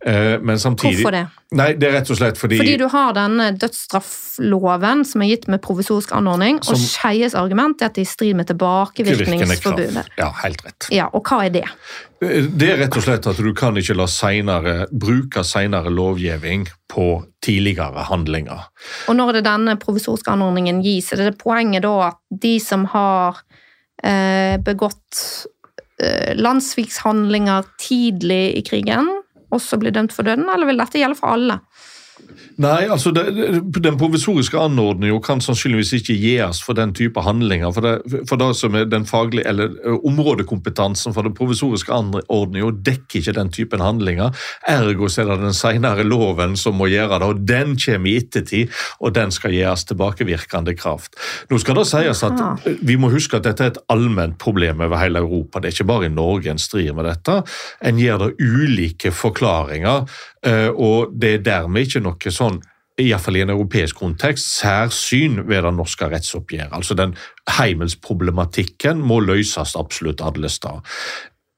Eh, men samtidig Hvorfor det? Nei, det er rett og slett fordi Fordi du har denne dødsstraffloven som er gitt med provisorisk anordning, som, og Skeies argument er at det er i strid med tilbakevirkningsforbudet. Ja, helt rett. Ja, Og hva er det? Eh, det er rett og slett at du kan ikke la senere, bruke senere lovgivning på tidligere handlinger. Og når det denne provisoriske anordningen gis, er det poenget da at de som har eh, begått eh, landssvikshandlinger tidlig i krigen, også blir dømt for døden, eller vil dette gjelde for alle? Nei, altså det, Den provisoriske anordningen kan sannsynligvis ikke gis for den type handlinger. For det, for det som er den faglige, eller Områdekompetansen for den provisoriske anordningen dekker ikke den typen handlinger. Ergo er det den senere loven som må gjøre det, og den kommer i ettertid. Og den skal gis tilbakevirkende kraft. Nå skal det sies at Vi må huske at dette er et allment problem over hele Europa. Det er ikke bare i Norge en strir med dette. En gir det ulike forklaringer, og det er dermed ikke noe sånn iallfall i en europeisk kontekst, særsyn ved det norske rettsoppgjøret. Altså den heimelsproblematikken må løses absolutt alle steder.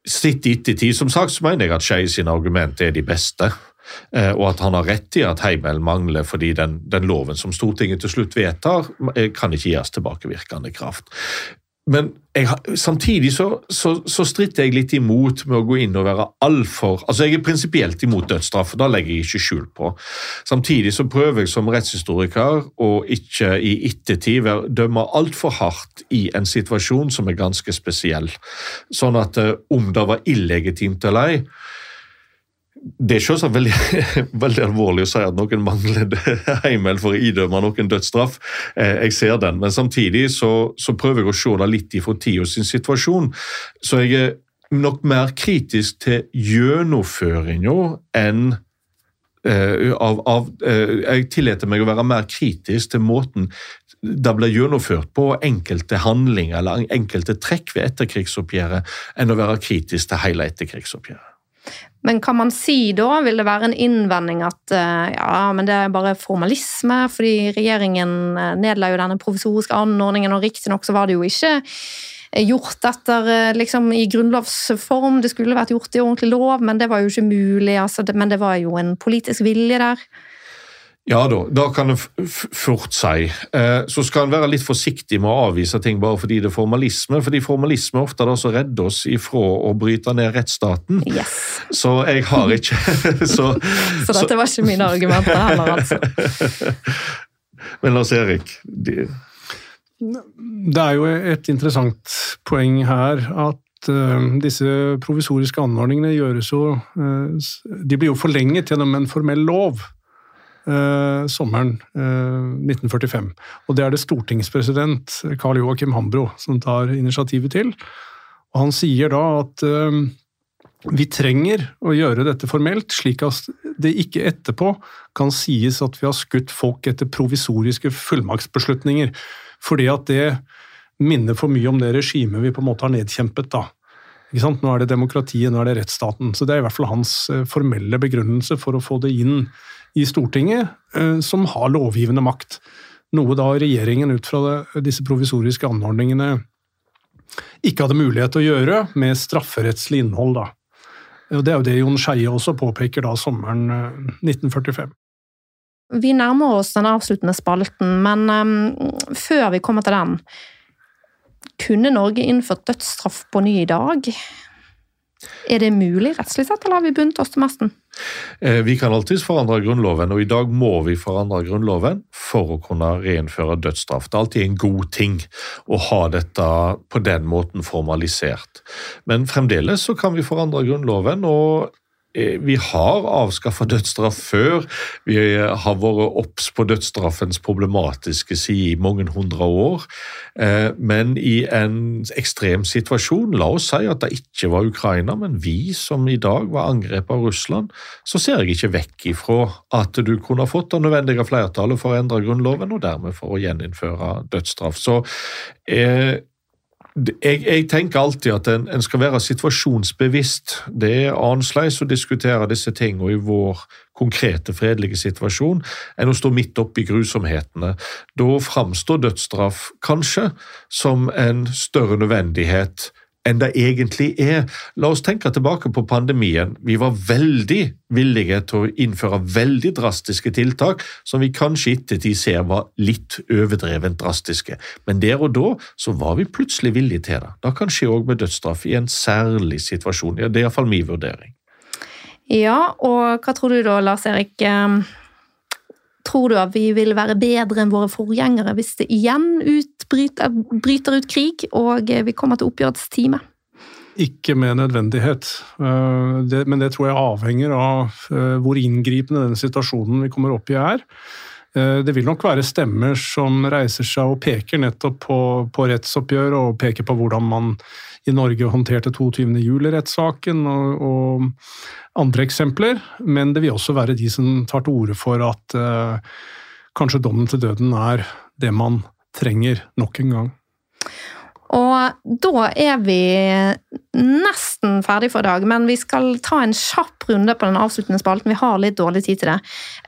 Sitt i ettertid, som sagt, så mener jeg at Skei sine argumenter er de beste. Eh, og at han har rett i at heimel mangler fordi den, den, loven som Stortinget til slutt vedtar, eh, kan ikke gis tilbakevirkende kraft. Men jeg, samtidig så, så, så, stritter jeg litt imot med å gå inn og være altfor Altså, jeg er prinsipielt imot dødsstraff, da legger jeg ikke skjul på. Samtidig så prøver jeg som rettshistoriker å ikke i ettertid dømme altfor hardt i en situasjon som er ganske spesiell. Sånn at eh, om det var illegitimt eller ei, det er selvsagt veldig, veldig, alvorlig å si at noen mangler heimel for å idømme noen dødsstraff. Eh, jeg ser den, men samtidig så, så prøver jeg å se det litt ifra tida sin situasjon. Så jeg er nok mer kritisk til gjennomføringa enn uh, av, av uh, Jeg tillater meg å være mer kritisk til måten det ble gjennomført på enkelte handlinger eller enkelte trekk ved etterkrigsoppgjøret, enn å være kritisk til hele etterkrigsoppgjøret. Men kan man si da, vil det være en innvending at eh, ja, men det er bare formalisme, fordi regjeringen eh, nedla jo denne provisoriske anordningen, og riktignok så var det jo ikke eh, gjort etter liksom i grunnlovsform, det skulle vært gjort i ordentlig lov, men det var jo ikke mulig. Altså, men det var jo en politisk vilje der. Ja da, da kan en fort si. Eh, så skal en være litt forsiktig med å avvise ting bare fordi det er formalisme, fordi formalisme er ofte det som redder oss ifra å bryte ned rettsstaten. Yes. Så jeg har ikke Så, så dette var ikke mine argumenter heller, altså. Men Lars Erik de... Det er jo et interessant poeng her at uh, disse provisoriske anordningene gjøres jo uh, De blir jo forlenget gjennom en formell lov eh, sommeren eh, 1945. Og det er det stortingspresident Karl Joakim Hambro som tar initiativet til. Og han sier da at eh, vi trenger å gjøre dette formelt, slik at det ikke etterpå kan sies at vi har skutt folk etter provisoriske fullmaktsbeslutninger. Fordi at det minner for mye om det regimet vi på en måte har nedkjempet. da. Nå er det demokratiet, nå er det rettsstaten. Så Det er i hvert fall hans eh, formelle begrunnelse for å få det inn i Stortinget, eh, som har lovgivende makt. Noe da regjeringen ut fra disse provisoriske anordningene ikke hadde mulighet til å gjøre med strafferettslig innhold. da. Det er jo det Jon Skeie også påpeker da sommeren 1945. Eh, vi nærmer oss den avsluttende spalten, men um, før vi kommer til den Kunne Norge innført dødsstraff på ny i dag? Er det mulig rettslig sett, eller har vi bundet oss til masten? Eh, vi kan alltids forandre Grunnloven, og i dag må vi forandre Grunnloven for å kunne reinnføre dødsstraff. Det er alltid en god ting å ha dette på den måten formalisert. Men fremdeles så kan vi forandre Grunnloven, og vi har avskaffa dødsstraff før. Vi har vært obs på dødsstraffens problematiske side i mange hundre år. Eh, men i en ekstrem situasjon, la oss si at det ikke var Ukraina, men vi som i dag var angrepet av Russland, så ser jeg ikke vekk ifra at du kunne fått det nødvendige flertallet for å endre Grunnloven, og dermed for å gjeninnføre dødsstraff. Så eh, jeg, jeg, tenker alltid at en, en, skal være situasjonsbevisst. Det er annerledes å diskutere disse tingene i vår konkrete, fredelige situasjon enn å stå midt oppi grusomhetene. Da framstår dødsstraff kanskje som en større nødvendighet enn det egentlig er. La oss tenke tilbake på pandemien. Vi var veldig villige til å innføre veldig drastiske tiltak, som vi kanskje ettertid ser var litt overdrevent drastiske. Men der og da så var vi plutselig villige til det. Det kan skje òg med dødsstraff i en særlig situasjon. Ja, det er iallfall min vurdering. Ja, og hva tror du da, Lars Erik? Ehm, Tror du at vi vil være bedre enn våre forgjengere hvis det igjen utbryter, bryter ut krig og vi kommer til oppgjørets time? Ikke med nødvendighet, eh, men det tror jeg avhenger av eh, hvor inngripende den situasjonen vi kommer opp i er. Eh, det vil nok være stemmer som reiser seg og peker nettopp på, på rettsoppgjør og peker på hvordan man i Norge håndterte 22. juli-rettssaken og, og, andre eksempler. Men det vil også være de som tar til orde for at eh, kanskje dommen til døden er det man trenger nok en gang. Og da er vi nesten ferdig for i dag, men vi skal ta en kjapp runde på den avsluttende spalten. Vi har litt dårlig tid til det.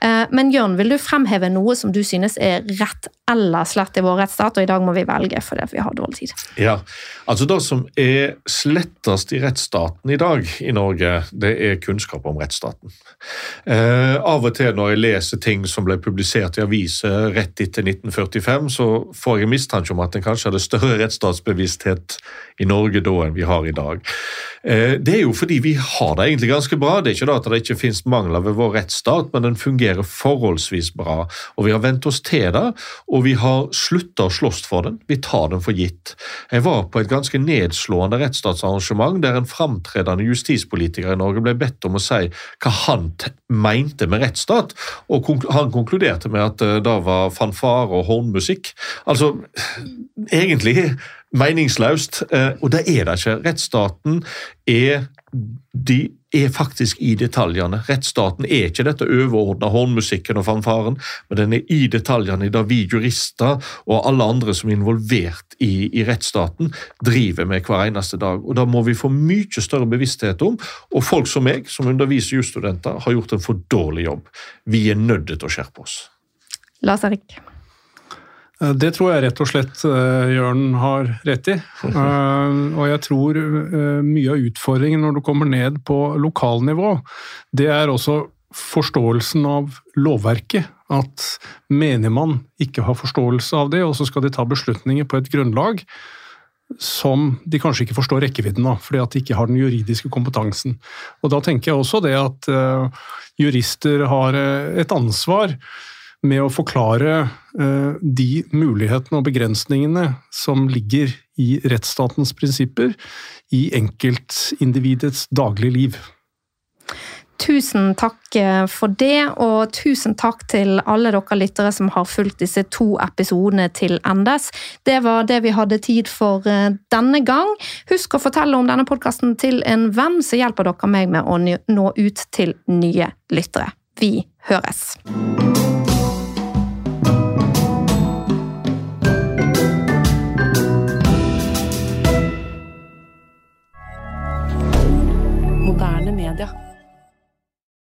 Eh, men Jørn, vil du fremheve noe som du synes er rett eller slett i vår rettsstat? Og i dag må vi velge fordi vi har dårlig tid. Ja, altså Det som er slettest i rettsstaten i dag i Norge, det er kunnskap om rettsstaten. Eh, av og til når jeg leser ting som ble publisert i aviser rett etter 1945, så får jeg mistanke om at en kanskje hadde større rettsstatsbevissthet i Norge da enn vi har i dag. Eh, det er jo fordi vi har det egentlig ganske bra. Det er ikke da at det ikke finnes mangler ved vår rettsstat, men den fungerer forholdsvis bra. Og Vi har vent oss til det, og vi har slutta å slåss for den. Vi tar den for gitt. Jeg var på et ganske nedslående rettsstatsarrangement der en framtredende justispolitiker i Norge ble bedt om å si hva han mente med rettsstat, og han konkluderte med at eh, det var fanfare og hornmusikk. Altså, egentlig meningsløst, eh, og det er det ikke. Rettsstaten er, de er faktisk i detaljene. Rettsstaten er ikke dette overordna hornmusikken og fanfaren, men den er i detaljene i det vi jurister og alle andre som er involvert i, i rettsstaten, driver med hver eneste dag. Og Da må vi få mye større bevissthet om, og folk som meg, som underviser jusstudenter, har gjort en for dårlig jobb. Vi er nødt til å skjerpe oss. Lars Erik. Eh, det tror jeg rett og slett uh, Jørn har rett i. Uh, og jeg tror mye av utfordringen når du kommer ned på lokalnivå, det er også forståelsen av lovverket. At menigmann ikke har forståelse av det, og så skal de ta beslutninger på et grunnlag som de kanskje ikke forstår rekkevidden av, fordi at de ikke har den juridiske kompetansen. Og Da tenker jeg også det at jurister har et ansvar med å forklare eh, de mulighetene og begrensningene som ligger i rettsstatens prinsipper i enkeltindividets daglige liv. Tusen takk eh, for det, og tusen takk til alle dere lyttere som har fulgt disse to episodene til endes. Det var det vi hadde tid for eh, denne gang. Husk å fortelle om denne podkasten til en venn, så hjelper dere meg med å nå ut til nye lyttere. Vi høres!